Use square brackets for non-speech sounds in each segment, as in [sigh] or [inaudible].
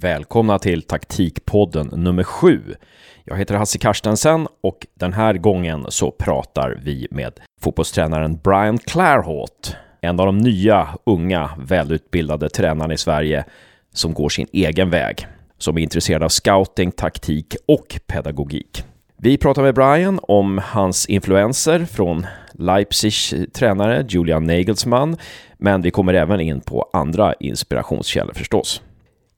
Välkomna till taktikpodden nummer sju. Jag heter Hasse Karstensen och den här gången så pratar vi med fotbollstränaren Brian Clairhaut, en av de nya, unga, välutbildade tränarna i Sverige som går sin egen väg, som är intresserad av scouting, taktik och pedagogik. Vi pratar med Brian om hans influenser från Leipzigs tränare Julian Nagelsmann, men vi kommer även in på andra inspirationskällor förstås.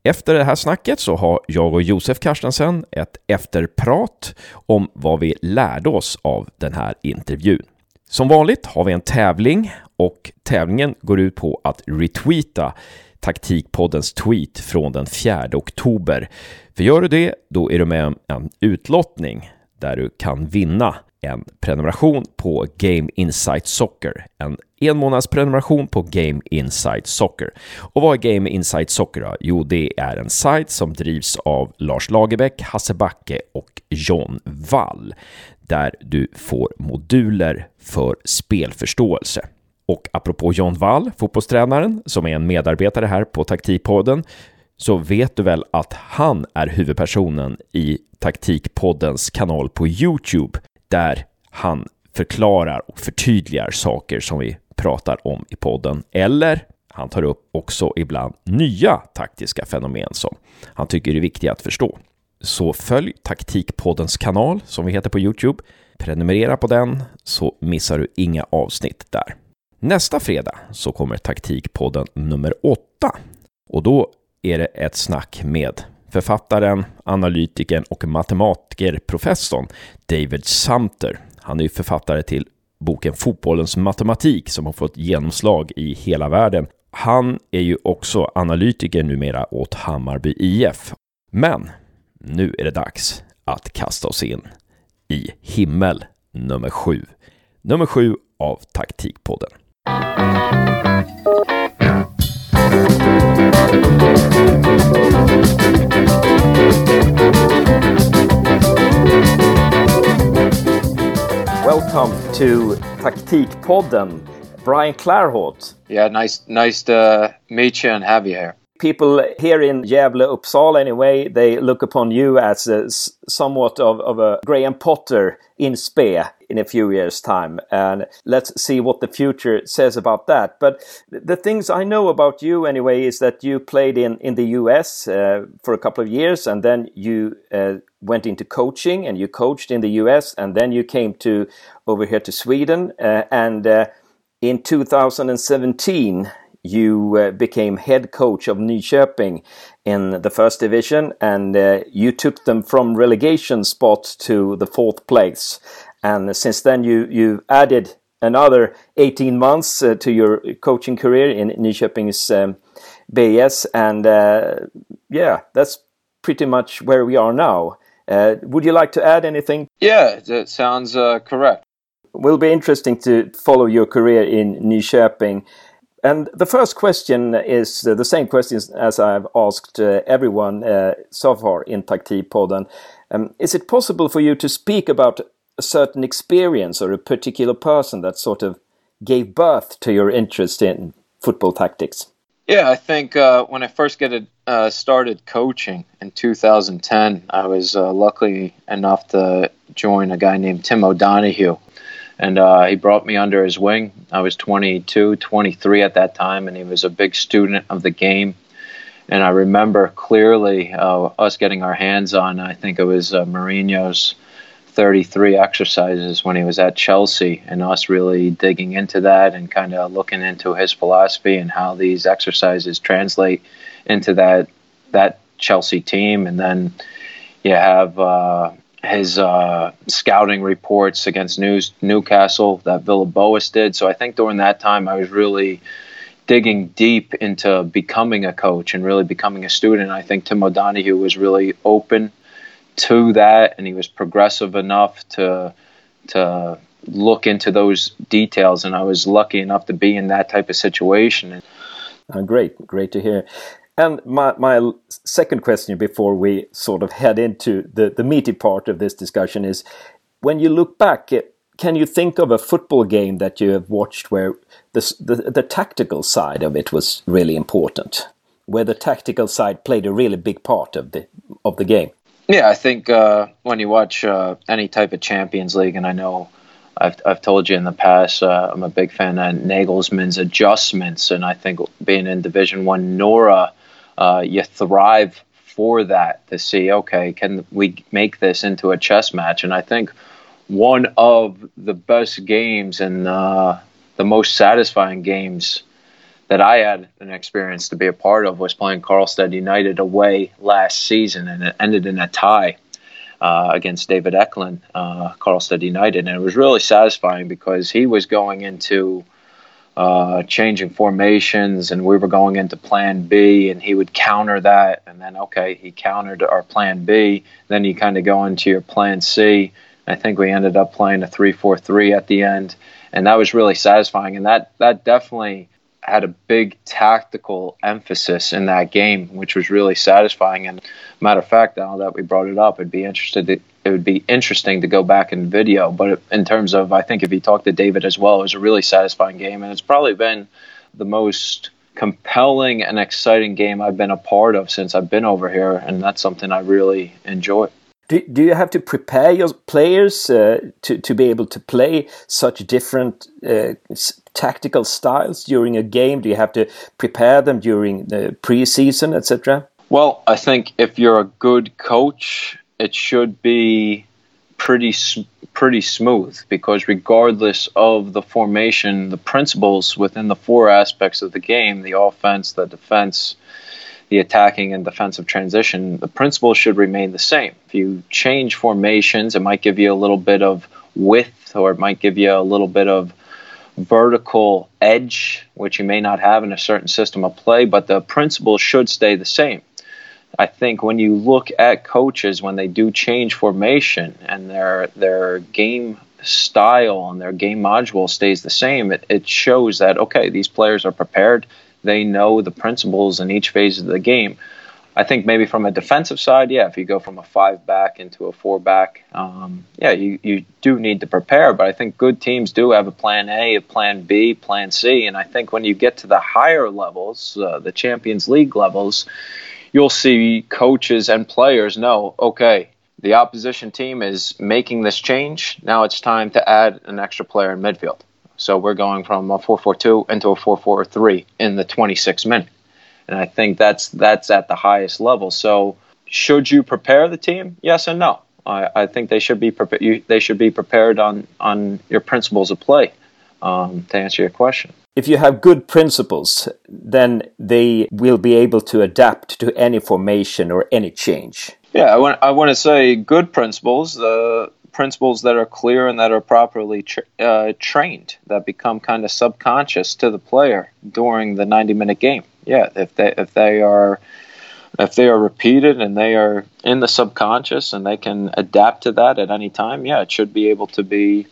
Efter det här snacket så har jag och Josef Karstensen ett efterprat om vad vi lärde oss av den här intervjun. Som vanligt har vi en tävling och tävlingen går ut på att retweeta Taktikpoddens tweet från den 4 oktober. För gör du det, då är du med om en utlottning där du kan vinna en prenumeration på Game Insight Soccer. En enmånadsprenumeration på Game Insight Soccer. Och vad är Game Insight Soccer då? Jo, det är en sajt som drivs av Lars Lagerbäck, Hasse Backe och John Wall. Där du får moduler för spelförståelse. Och apropå John Wall, fotbollstränaren, som är en medarbetare här på Taktikpodden, så vet du väl att han är huvudpersonen i Taktikpoddens kanal på Youtube där han förklarar och förtydligar saker som vi pratar om i podden. Eller han tar upp också ibland nya taktiska fenomen som han tycker är viktiga att förstå. Så följ Taktikpoddens kanal som vi heter på Youtube. Prenumerera på den så missar du inga avsnitt där. Nästa fredag så kommer Taktikpodden nummer åtta och då är det ett snack med författaren, analytikern och matematikerprofessorn David Sumter. Han är ju författare till boken Fotbollens matematik som har fått genomslag i hela världen. Han är ju också analytiker numera åt Hammarby IF. Men nu är det dags att kasta oss in i himmel nummer sju. Nummer sju av Taktikpodden. Welcome to Taktikpodden, Brian Clarhaut. Yeah, nice, nice to meet you and have you here. People here in Gävle, Uppsala, anyway, they look upon you as a, somewhat of, of a Graham Potter in Spe in a few years' time. And let's see what the future says about that. But the things I know about you, anyway, is that you played in, in the US uh, for a couple of years and then you uh, went into coaching and you coached in the US and then you came to over here to Sweden. Uh, and uh, in 2017, you uh, became head coach of Nyköping in the first division and uh, you took them from relegation spot to the fourth place. And since then you you added another 18 months uh, to your coaching career in Nyköping's um, BIS and uh, yeah that's pretty much where we are now. Uh, would you like to add anything? Yeah that sounds uh, correct. Will be interesting to follow your career in Nyköping and the first question is uh, the same question as I've asked uh, everyone so far in Taktikpodden. Um, is it possible for you to speak about a certain experience or a particular person that sort of gave birth to your interest in football tactics? Yeah, I think uh, when I first get uh, started coaching in 2010, I was uh, lucky enough to join a guy named Tim O'Donohue. And uh, he brought me under his wing. I was 22, 23 at that time, and he was a big student of the game. And I remember clearly uh, us getting our hands on, I think it was uh, Mourinho's 33 exercises when he was at Chelsea, and us really digging into that and kind of looking into his philosophy and how these exercises translate into that that Chelsea team. And then you have uh, his uh, scouting reports against News, Newcastle that Villas-Boas did. So I think during that time I was really digging deep into becoming a coach and really becoming a student. I think Tim O'Donohue was really open to that, and he was progressive enough to to look into those details. And I was lucky enough to be in that type of situation. Uh, great, great to hear. And my, my second question before we sort of head into the, the meaty part of this discussion is when you look back, can you think of a football game that you have watched where the, the, the tactical side of it was really important? where the tactical side played a really big part of the of the game. Yeah, I think uh, when you watch uh, any type of Champions League, and I know I've, I've told you in the past, uh, I'm a big fan of Nagelsmann's adjustments, and I think being in Division One Norra, uh, you thrive for that to see, okay, can we make this into a chess match? And I think one of the best games and uh, the most satisfying games that I had an experience to be a part of was playing Karlstad United away last season, and it ended in a tie uh, against David Eklund, uh, Karlstad United, and it was really satisfying because he was going into uh, changing formations, and we were going into Plan B, and he would counter that, and then okay, he countered our Plan B, then you kind of go into your Plan C. I think we ended up playing a three-four-three at the end, and that was really satisfying, and that that definitely had a big tactical emphasis in that game, which was really satisfying. And matter of fact, now that we brought it up, it'd be interested to, it would be interesting to go back in video. But in terms of, I think if you talk to David as well, it was a really satisfying game, and it's probably been the most compelling and exciting game I've been a part of since I've been over here, and that's something I really enjoy. Do, do you have to prepare your players uh, to, to be able to play such different uh, tactical styles during a game? Do you have to prepare them during the preseason, etc.? Well, I think if you're a good coach, it should be pretty pretty smooth because regardless of the formation, the principles within the four aspects of the game, the offense, the defense, the attacking and defensive transition, the principles should remain the same. If you change formations, it might give you a little bit of width or it might give you a little bit of vertical edge, which you may not have in a certain system of play, but the principles should stay the same. I think when you look at coaches when they do change formation and their their game style and their game module stays the same, it, it shows that okay, these players are prepared they know the principles in each phase of the game. I think maybe from a defensive side, yeah, if you go from a five back into a four back, um, yeah, you, you do need to prepare. But I think good teams do have a plan A, a plan B, plan C. And I think when you get to the higher levels, uh, the Champions League levels, you'll see coaches and players know, okay, the opposition team is making this change. Now it's time to add an extra player in midfield. So we're going from a 4-4-2 into a 4-4-3 in the 26 minute. And I think that's that's at the highest level. So should you prepare the team? Yes and no. I, I think they should be prepared. They should be prepared on on your principles of play. Um, to answer your question, if you have good principles, then they will be able to adapt to any formation or any change. Yeah, I want I want to say good principles. The principles that are clear and that are properly tra- uh, trained that become kind of subconscious to the player during the 90 minute game. Yeah, if they if they are if they are repeated and they are in the subconscious and they can adapt to that at any time, yeah, it should be able to be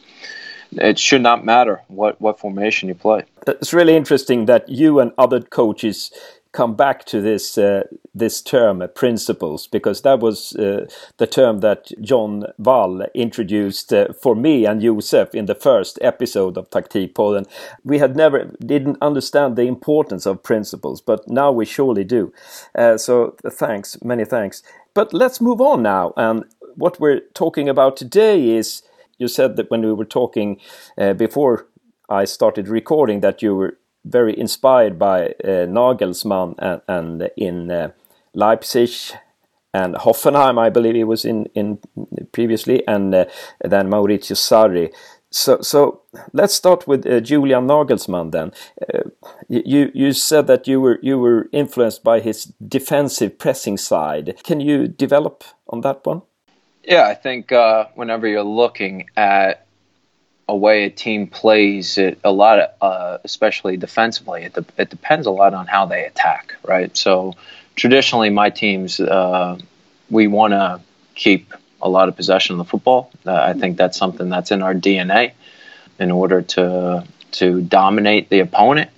it should not matter what, what formation you play. It's really interesting that you and other coaches come back to this uh, this term uh, principles because that was uh, the term that John Wall introduced uh, for me and Josef in the first episode of Taktikpodden. We had never didn't understand the importance of principles, but now we surely do. Uh, so thanks, many thanks. But let's move on now, and what we're talking about today is you said that when we were talking uh, before I started recording that you were very inspired by uh, Nagelsmann and, and in uh, Leipzig and Hoffenheim, I believe he was in in previously, and uh, then Maurizio Sarri. So, so let's start with uh, Julian Nagelsmann. Then uh, you you said that you were you were influenced by his defensive pressing side. Can you develop on that one? Yeah, I think uh, whenever you're looking at a way a team plays it a lot of, uh, especially defensively. It, de- it depends a lot on how they attack right? So traditionally my teams uh, we want to keep a lot of possession of the football. Uh, i think that's something that's in our dna in order to to dominate the opponent.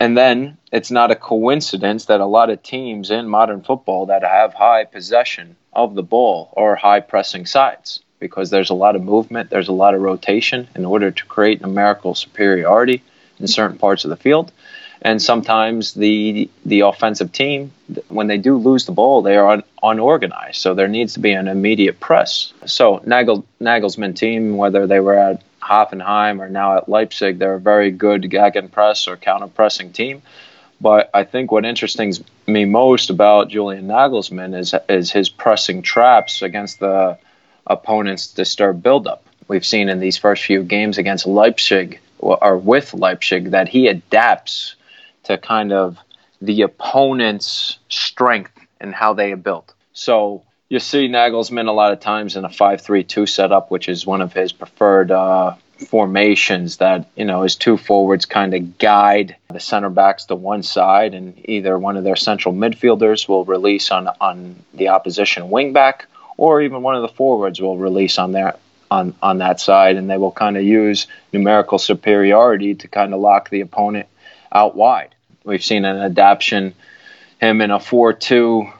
And then it's not a coincidence that a lot of teams in modern football that have high possession of the ball are high pressing sides because there's a lot of movement, there's a lot of rotation in order to create numerical superiority in certain parts of the field. And sometimes the the offensive team, when they do lose the ball, they are un, unorganized. So there needs to be an immediate press. So Nagel, Nagelsmann team, whether they were at Hoffenheim or now at Leipzig, they're a very good gegenpress press or counter pressing team. But I think what interests me most about Julian Nagelsmann is is his pressing traps against the opponent's disturbed buildup. We've seen in these first few games against Leipzig or with Leipzig that he adapts to kind of the opponent's strength and how they are built. So you see Nagelsmann a lot of times in a 5-3-2 setup, which is one of his preferred uh, formations. That you know his two forwards kind of guide the center backs to one side, and either one of their central midfielders will release on on the opposition wingback, or even one of the forwards will release on their on on that side, and they will kind of use numerical superiority to kind of lock the opponent out wide. We've seen an adaptation him in a 4-2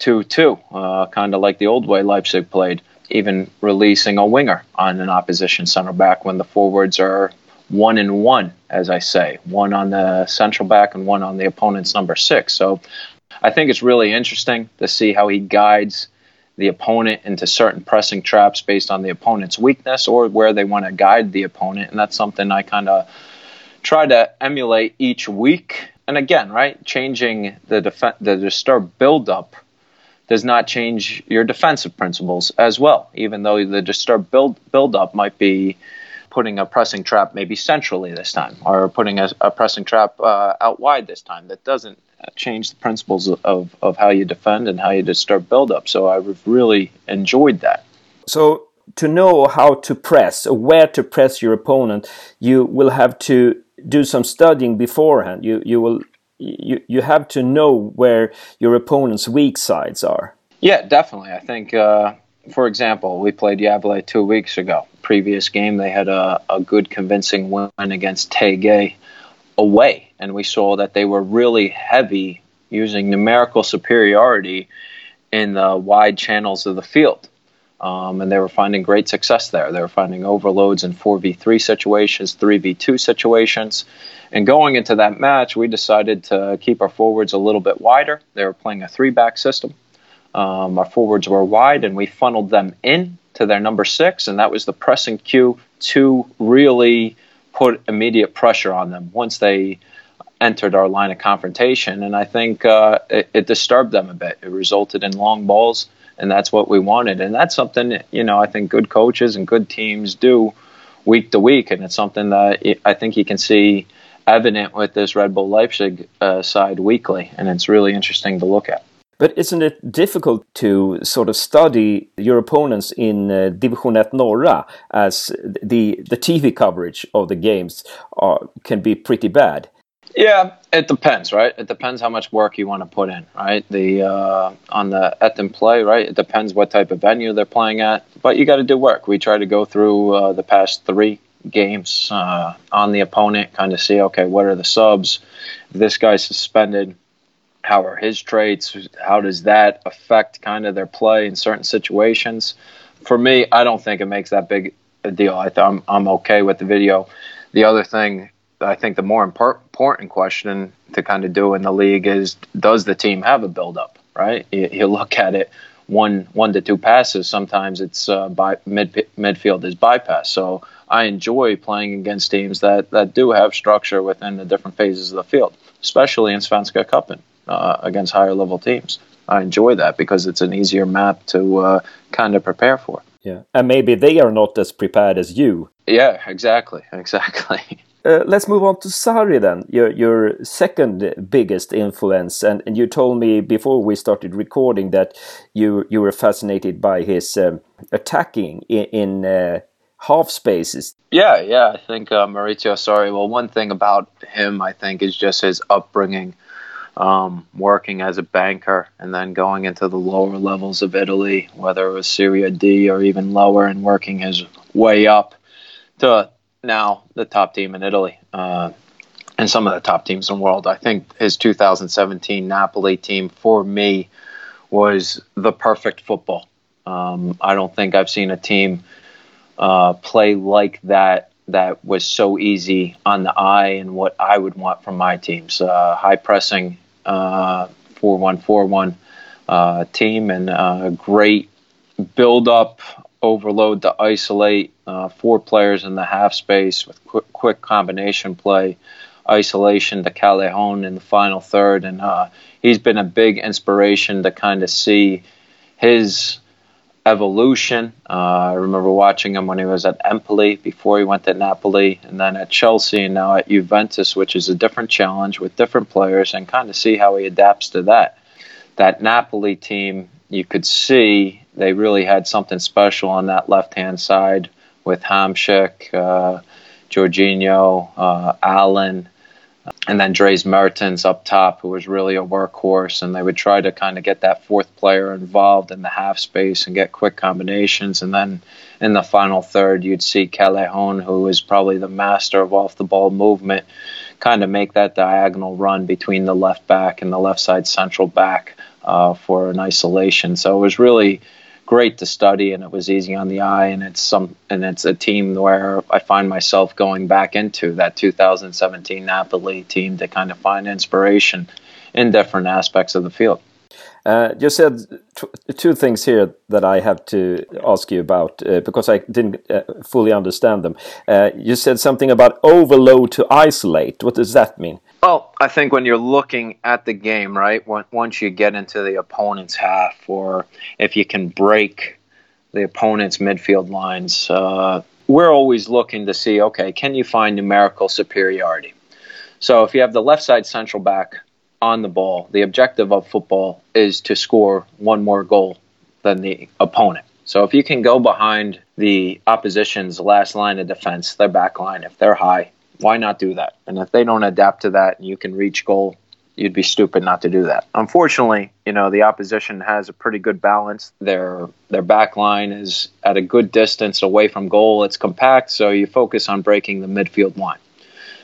2-2, uh, kind of like the old way Leipzig played, even releasing a winger on an opposition center back when the forwards are one and one, as I say, one on the central back and one on the opponent's number six. So I think it's really interesting to see how he guides the opponent into certain pressing traps based on the opponent's weakness or where they want to guide the opponent. And that's something I kind of try to emulate each week. And again, right, changing the def- the disturb build-up does not change your defensive principles as well, even though the disturb build build-up might be putting a pressing trap maybe centrally this time or putting a, a pressing trap uh, out wide this time. That doesn't change the principles of, of how you defend and how you disturb build-up. So I've really enjoyed that. So to know how to press or where to press your opponent, you will have to do some studying beforehand. You you will you you have to know where your opponent's weak sides are. Yeah, definitely. I think, uh, for example, we played Gävle two weeks ago. Previous game, they had a, a good convincing win against TG away, and we saw that they were really heavy using numerical superiority in the wide channels of the field. Um, and they were finding great success there. They were finding overloads in 4v3 situations, 3v2 situations. And going into that match, we decided to keep our forwards a little bit wider. They were playing a three back system. Um, our forwards were wide, and we funneled them in to their number six, and that was the pressing cue to really put immediate pressure on them once they entered our line of confrontation. And I think uh, it, it, disturbed them a bit. It resulted in long balls, and that's what we wanted. And that's something, you know, I think good coaches and good teams do week to week. And it's something that I think you can see evident with this Red Bull Leipzig uh, side weekly. And it's really interesting to look at. But isn't it difficult to sort of study your opponents in uh, Division 1 Norra as the the TV coverage of the games are, can be pretty bad? Yeah, it depends, right? It depends how much work you want to put in, right? The uh, on the at them play, right? It depends what type of venue they're playing at, but you got to do work. We try to go through uh, the past three games uh, on the opponent, kind of see, okay, what are the subs? This guy's suspended, how are his traits? How does that affect kind of their play in certain situations? For me, I don't think it makes that big a deal. I th- I'm, I'm okay with the video. The other thing, I think the more important question to kind of do in the league is does the team have a build-up, right? You, you look at it one one to two passes. Sometimes it's uh, by mid midfield is bypass. So I enjoy playing against teams that that do have structure within the different phases of the field, especially in Svenska Cupen uh, against higher level teams. I enjoy that because it's an easier map to uh, kind of prepare for. Yeah, and maybe they are not as prepared as you. Yeah, exactly, [laughs] exactly. Uh, let's move on to Sarri then, your your second biggest influence, and, and you told me before we started recording that you you were fascinated by his um, attacking in, in uh, half spaces. Yeah, yeah, I think uh, Maurizio Sarri. Well, one thing about him, I think, is just his upbringing um, working as a banker and then going into the lower levels of Italy, whether it was Serie D or even lower, and working his way up to now the top team in Italy uh, and some of the top teams in the world. I think his 2017 Napoli team for me was the perfect football. Um, I don't think I've seen a team uh, play like that that was so easy on the eye and what I would want from my teams. Uh, high pressing, uh, 4 1 4 1 uh, team, and uh, great build up, overload to isolate, uh, four players in the half space with quick, quick combination play, isolation to Callejon in the final third. And uh, he's been a big inspiration to kind of see his evolution. Uh, I remember watching him when he was at Empoli before he went to Napoli, and then at Chelsea, and now at Juventus, which is a different challenge with different players, and kind of see how he adapts to that. That Napoli team, you could see they really had something special on that left hand side with Hamsik, uh, Jorginho, uh, Allan and then Dries Mertens up top, who was really a workhorse, and they would try to kind of get that fourth player involved in the half space and get quick combinations. And then in the final third, you'd see Callejon, who is probably the master of off the ball movement, kind of make that diagonal run between the left back and the left side central back uh, for an isolation. So it was really great to study and it was easy on the eye and it's some and it's a team where I find myself going back into that 2017 Napoli team to kind of find inspiration in different aspects of the field. Uh, you said two things here that I have to ask you about uh, because I didn't uh, fully understand them. Uh, you said something about overload to isolate. What does that mean? Well, I think when you're looking at the game, right, once you get into the opponent's half, or if you can break the opponent's midfield lines, uh, we're always looking to see, okay, can you find numerical superiority? So if you have the left side central back on the ball, the objective of football is to score one more goal than the opponent. So if you can go behind the opposition's last line of defense, their back line, if they're high, why not do that? And if they don't adapt to that and you can reach goal, you'd be stupid not to do that. Unfortunately, you know, the opposition has a pretty good balance. Their their back line is at a good distance away from goal. It's compact, so you focus on breaking the midfield line.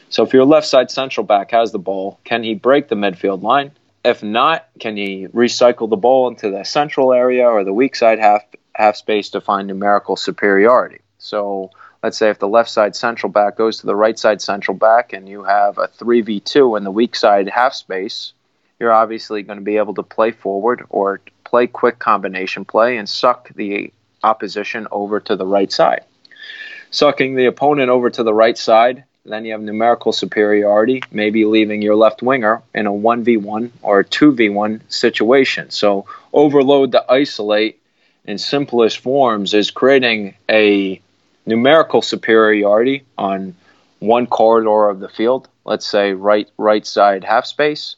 So if your left side central back has the ball, can he break the midfield line? If not, can he recycle the ball into the central area or the weak side half half space to find numerical superiority? So let's say if the left side central back goes to the right side central back and you have a 3v2 in the weak side half space, you're obviously going to be able to play forward or play quick combination play and suck the opposition over to the right side. Sucking the opponent over to the right side, then you have numerical superiority, maybe leaving your left winger in a 1v1 or 2v1 situation. So, overload to isolate in simplest forms is creating a numerical superiority on one corridor of the field, let's say right right side half space,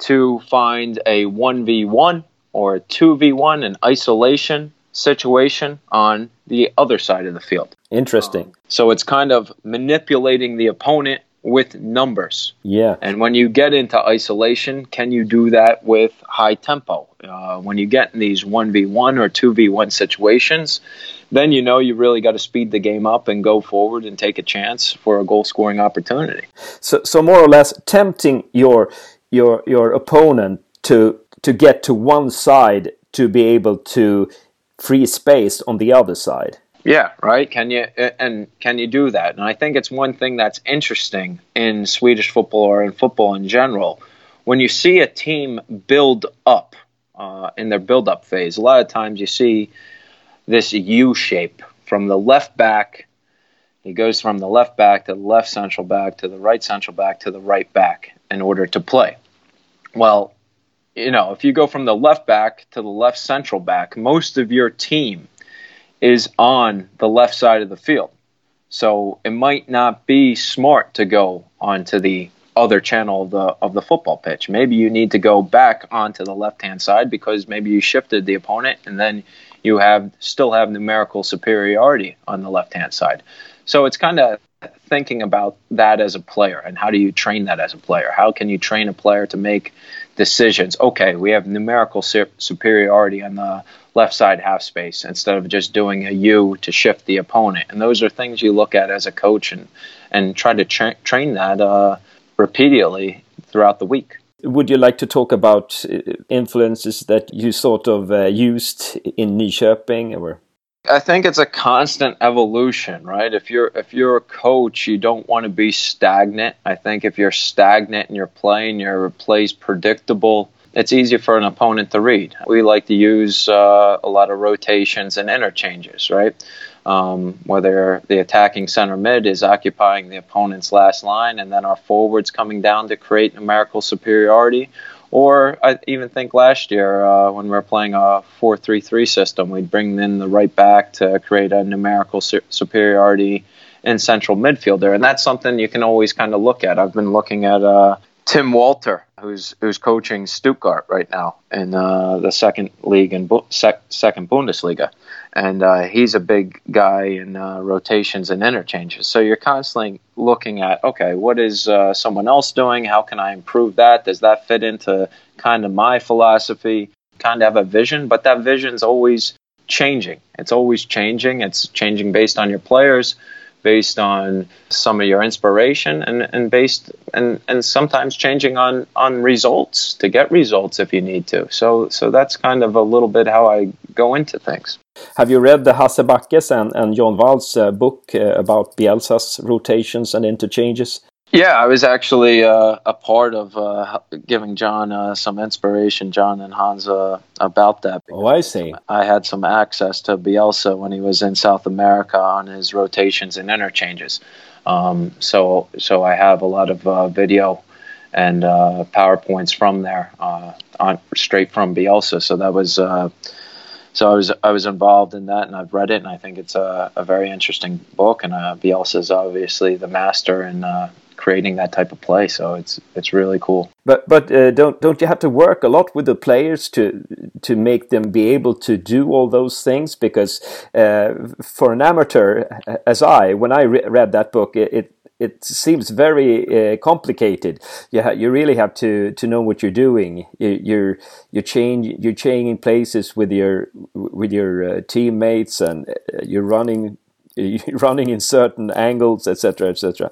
to find a 1v1 or a 2v1 an isolation situation on the other side of the field. Interesting. Um, so it's kind of manipulating the opponent with numbers. Yeah. And when you get into isolation, can you do that with high tempo? Uh, when you get in these 1v1 or 2v1 situations, then you know you really got to speed the game up and go forward and take a chance for a goal scoring opportunity. So, so more or less tempting your your your opponent to to get to one side to be able to free space on the other side. Yeah, right. Can you and can you do that? And I think it's one thing that's interesting in Swedish football or in football in general. When you see a team build up uh, in their build-up phase, a lot of times you see this U shape from the left back. He goes from the left back to the left central back to the right central back to the right back in order to play. Well, you know, if you go from the left back to the left central back, most of your team is on the left side of the field. So it might not be smart to go onto the other channel of the of the football pitch. Maybe you need to go back onto the left hand side because maybe you shifted the opponent and then you have still have numerical superiority on the left hand side. So it's kind of thinking about that as a player and how do you train that as a player? How can you train a player to make decisions? Okay, we have numerical superiority on the left side half space instead of just doing a U to shift the opponent. And those are things you look at as a coach and and try to tra- train that uh, repeatedly throughout the week. Would you like to talk about uh, influences that you sort of uh, used in Nyköping or? I think it's a constant evolution, right? If you're if you're a coach, you don't want to be stagnant. I think if you're stagnant in your play and your play's predictable, it's easy for an opponent to read. We like to use uh, a lot of rotations and interchanges, right? Um, whether the attacking center mid is occupying the opponent's last line and then our forwards coming down to create numerical superiority, or I even think last year uh, when we were playing a 4 3 3 system, we'd bring in the right back to create a numerical su- superiority in central midfielder. And that's something you can always kind of look at. I've been looking at uh, Tim Walter, who's who's coaching Stuttgart right now in uh, the second league and sec- second Bundesliga and uh, he's a big guy in uh, rotations and interchanges. So you're constantly looking at, okay, what is uh, someone else doing? How can I improve that? Does that fit into kind of my philosophy? Kind of have a vision, but that vision's always changing. It's always changing. It's changing based on your players, based on some of your inspiration, and, and based and, and sometimes changing on on results to get results if you need to. So so that's kind of a little bit how I go into things. Have you read the Hasse Backes and, and John Wall's uh, book uh, about Bielsa's rotations and interchanges? Yeah, I was actually uh, a part of uh, giving John uh, some inspiration, John and Hans, uh, about that. Oh, I see. I had some access to Bielsa when he was in South America on his rotations and interchanges. Um, so, so I have a lot of video and powerpoints from there, on straight from Bielsa. So that was so I was I was involved in that, and I've read it, and I think it's a, a very interesting book. And uh, Bielsa is obviously the master in uh, creating that type of play, so it's it's really cool. But but uh, don't don't you have to work a lot with the players to to make them be able to do all those things? Because uh, for an amateur, as I, when I re read that book, it, it it seems very uh, complicated. You you really have to to know what you're doing. You, you're you change you're changing places with your with your uh, teammates, and uh, you're running [laughs] you're running in certain angles, etc., etc.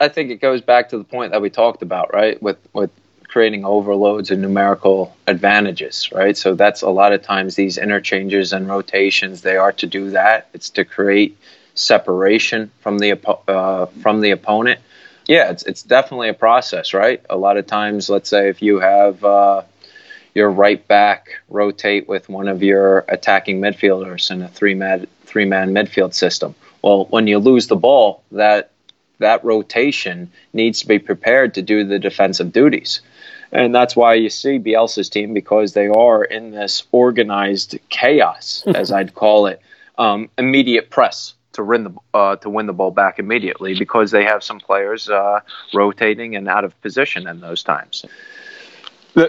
I think it goes back to the point that we talked about, right? With with creating overloads and numerical advantages, right? So that's a lot of times these interchanges and rotations. They are to do that. It's to create separation from the uh, from the opponent. Yeah, it's it's definitely a process, right? A lot of times, let's say if you have uh, your right back rotate with one of your attacking midfielders in a three man three man midfield system. Well, when you lose the ball, that that rotation needs to be prepared to do the defensive duties. And that's why you see Bielsa's team because they are in this organized chaos, [laughs] as I'd call it, um, immediate press to win the uh, to win the ball back immediately because they have some players uh, rotating and out of position in those times.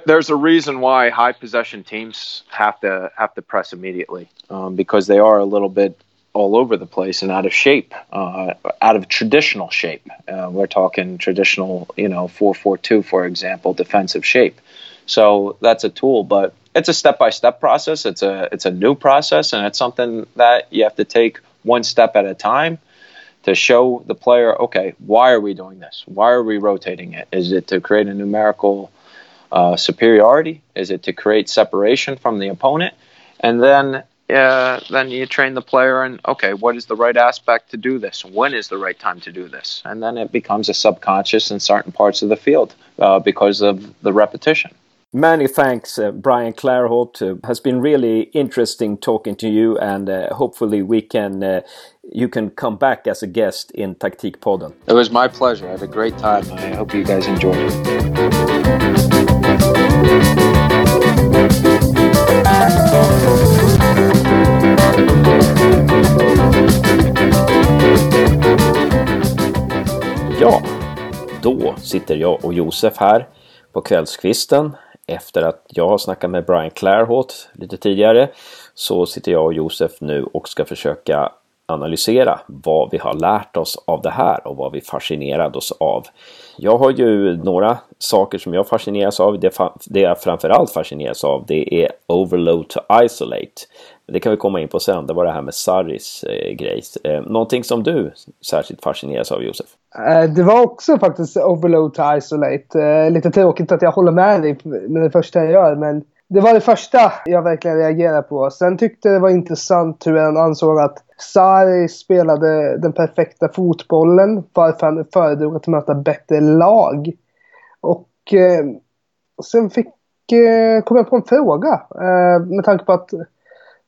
There's a reason why high possession teams have to have to press immediately um, because they are a little bit all over the place and out of shape, uh, out of traditional shape. Uh, we're talking traditional, you know, four four two, for example, defensive shape. So that's a tool, but it's a step by step process. It's a it's a new process, and it's something that you have to take one step at a time to show the player, okay, why are we doing this? Why are we rotating it? Is it to create a numerical uh, superiority? Is it to create separation from the opponent? And then uh, then you train the player and okay, what is the right aspect to do this? When is the right time to do this? And then it becomes a subconscious in certain parts of the field uh, because of the repetition. Many thanks, uh, Brian Clarhaut. Uh, has been really interesting talking to you, and uh, hopefully we can uh, you can come back as a guest in Taktik Taktikpodden. It was my pleasure. I had a great time. I hope you guys enjoyed it. Ja, då sitter jag och Josef här på kvällskvisten efter att jag har snackat med Brian Clairhaut lite tidigare så sitter jag och Josef nu och ska försöka analysera vad vi har lärt oss av det här och vad vi fascinerade oss av. Jag har ju några saker som jag fascineras av. Det, det jag framförallt fascineras av det är overload to isolate. Det kan vi komma in på sen. Det var det här med Sarris eh, grej. Eh, någonting som du särskilt fascineras av Josef? Eh, det var också faktiskt overload to isolate. Eh, lite tråkigt att jag håller med dig med det första jag gör men Det var det första jag verkligen reagerade på. Sen tyckte det var intressant hur han ansåg att Sarri spelade den perfekta fotbollen. Varför han föredrog att möta bättre lag. Och eh, sen fick, eh, kom jag på en fråga. Eh, med tanke på att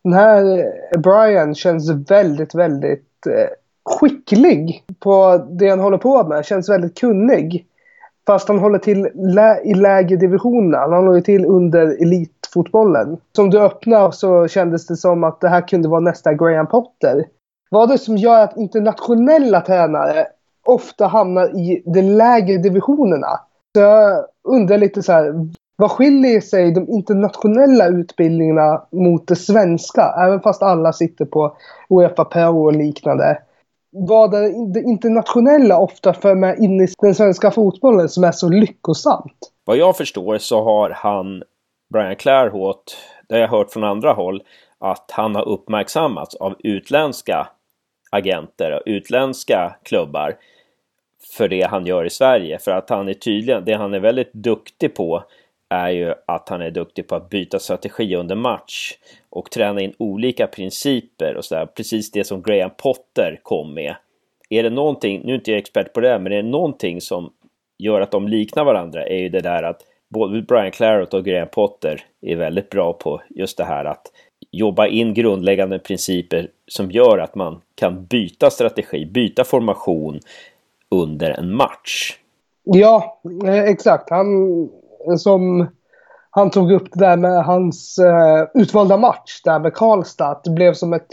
den här eh, Brian känns väldigt, väldigt eh, skicklig på det han håller på med. Känns väldigt kunnig. Fast han håller till lä i lägre divisionerna. Han håller till under elitfotbollen. Som du öppnade så kändes det som att det här kunde vara nästa Graham Potter. Vad är det som gör att internationella tränare ofta hamnar i de lägre divisionerna? Så jag undrar lite så här. Vad skiljer sig de internationella utbildningarna mot det svenska? Även fast alla sitter på Uefa Pro och liknande vad det internationella ofta för med in i den svenska fotbollen som är så lyckosamt. Vad jag förstår så har han, Brian Clairhaut, det har jag hört från andra håll, att han har uppmärksammats av utländska agenter och utländska klubbar för det han gör i Sverige. För att han är tydligen, det han är väldigt duktig på är ju att han är duktig på att byta strategi under match och träna in olika principer och sådär. Precis det som Graham Potter kom med. Är det någonting, nu är inte jag expert på det, men är det någonting som gör att de liknar varandra är ju det där att både Brian Claret och Graham Potter är väldigt bra på just det här att jobba in grundläggande principer som gör att man kan byta strategi, byta formation under en match. Ja, eh, exakt. Han som han tog upp det där med hans eh, utvalda match där med Karlstad. Att det blev som ett,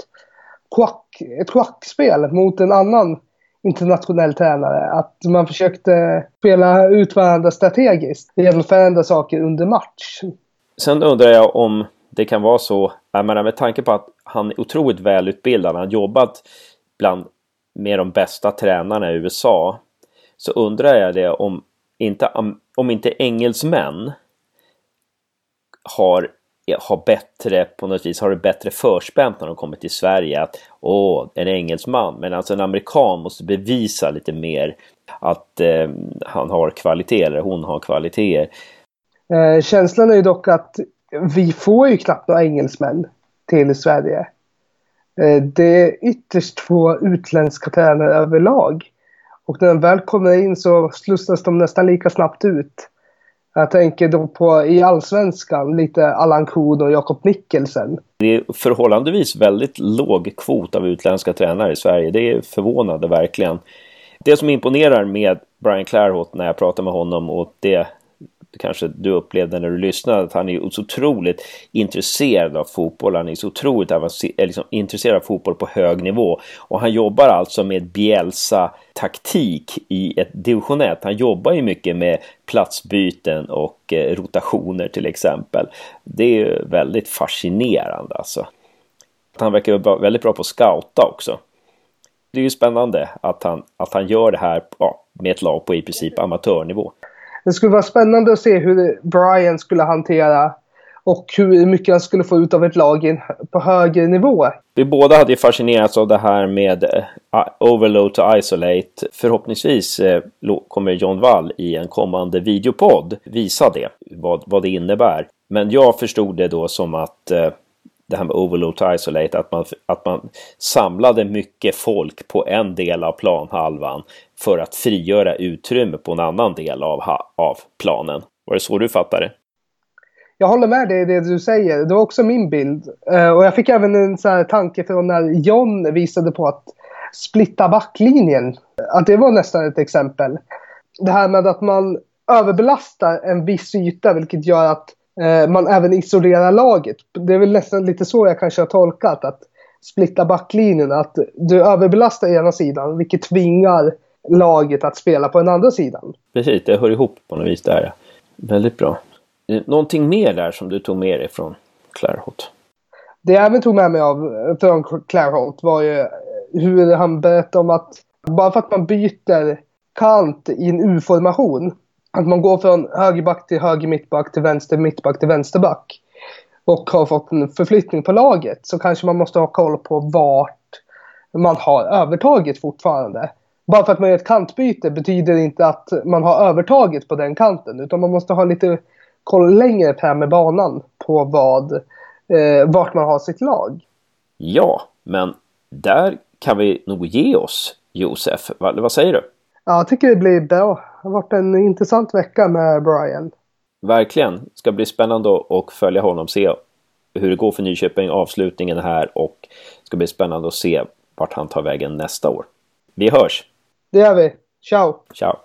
quack, ett schackspel mot en annan internationell tränare. Att man försökte spela ut varandra strategiskt genom att förändra saker under match. Sen undrar jag om det kan vara så, jag menar med tanke på att han är otroligt välutbildad, han har jobbat bland med de bästa tränarna i USA. Så undrar jag det om inte, om inte engelsmän har, har bättre, på något vis, har det bättre förspänt när de kommer till Sverige att åh, en engelsman, men alltså en amerikan måste bevisa lite mer att eh, han har kvalitet eller hon har kvaliteter. Eh, känslan är ju dock att vi får ju knappt några engelsmän till Sverige. Eh, det är ytterst få utländska tränare överlag. Och när de väl kommer in så slussas de nästan lika snabbt ut. Jag tänker då på i allsvenskan lite Allan Kuhn och Jakob Mikkelsen. Det är förhållandevis väldigt låg kvot av utländska tränare i Sverige. Det är förvånande verkligen. Det som imponerar med Brian Clairhot när jag pratar med honom och det kanske du upplevde när du lyssnade, att han är så otroligt intresserad av fotboll. Han är så otroligt eh, liksom, intresserad av fotboll på hög nivå. Och han jobbar alltså med Bielsa-taktik i ett division 1. Han jobbar ju mycket med platsbyten och eh, rotationer till exempel. Det är ju väldigt fascinerande alltså. Han verkar vara väldigt bra på att scouta också. Det är ju spännande att han, att han gör det här ja, med ett lag på i princip amatörnivå. Det skulle vara spännande att se hur Brian skulle hantera och hur mycket han skulle få ut av ett lag på högre nivå. Vi båda hade ju fascinerats av det här med eh, overload to isolate. Förhoppningsvis eh, kommer John Wall i en kommande videopodd visa det, vad, vad det innebär. Men jag förstod det då som att eh, det här med overload to isolate, att man, att man samlade mycket folk på en del av planhalvan för att frigöra utrymme på en annan del av, av planen. Var det så du fattade det? Jag håller med dig i det du säger. Det var också min bild. Uh, och jag fick även en så här tanke från när John visade på att splitta backlinjen. Att det var nästan ett exempel. Det här med att man överbelastar en viss yta vilket gör att man även isolerar laget. Det är väl nästan lite så jag kanske har tolkat att splitta backlinjen. Att du överbelastar ena sidan vilket tvingar laget att spela på den andra sidan. Precis, det hör ihop på något vis där. Väldigt bra. Eh, någonting mer där som du tog med dig från Clairholt? Det jag även tog med mig av från Clairholt var ju hur han berättade om att bara för att man byter kant i en U-formation, att man går från högerback till höger mittback till vänster mittback till vänsterback och har fått en förflyttning på laget så kanske man måste ha koll på vart man har övertaget fortfarande bara för att man gör ett kantbyte betyder inte att man har övertaget på den kanten. Utan man måste ha lite koll längre fram med banan på vad, eh, vart man har sitt lag. Ja, men där kan vi nog ge oss, Josef. Vad, vad säger du? Ja, jag tycker det blir bra. Det har varit en intressant vecka med Brian. Verkligen. Det ska bli spännande att följa honom, se hur det går för Nyköping, avslutningen här och det ska bli spännande att se vart han tar vägen nästa år. Vi hörs! Det gör vi. Ciao! Ciao!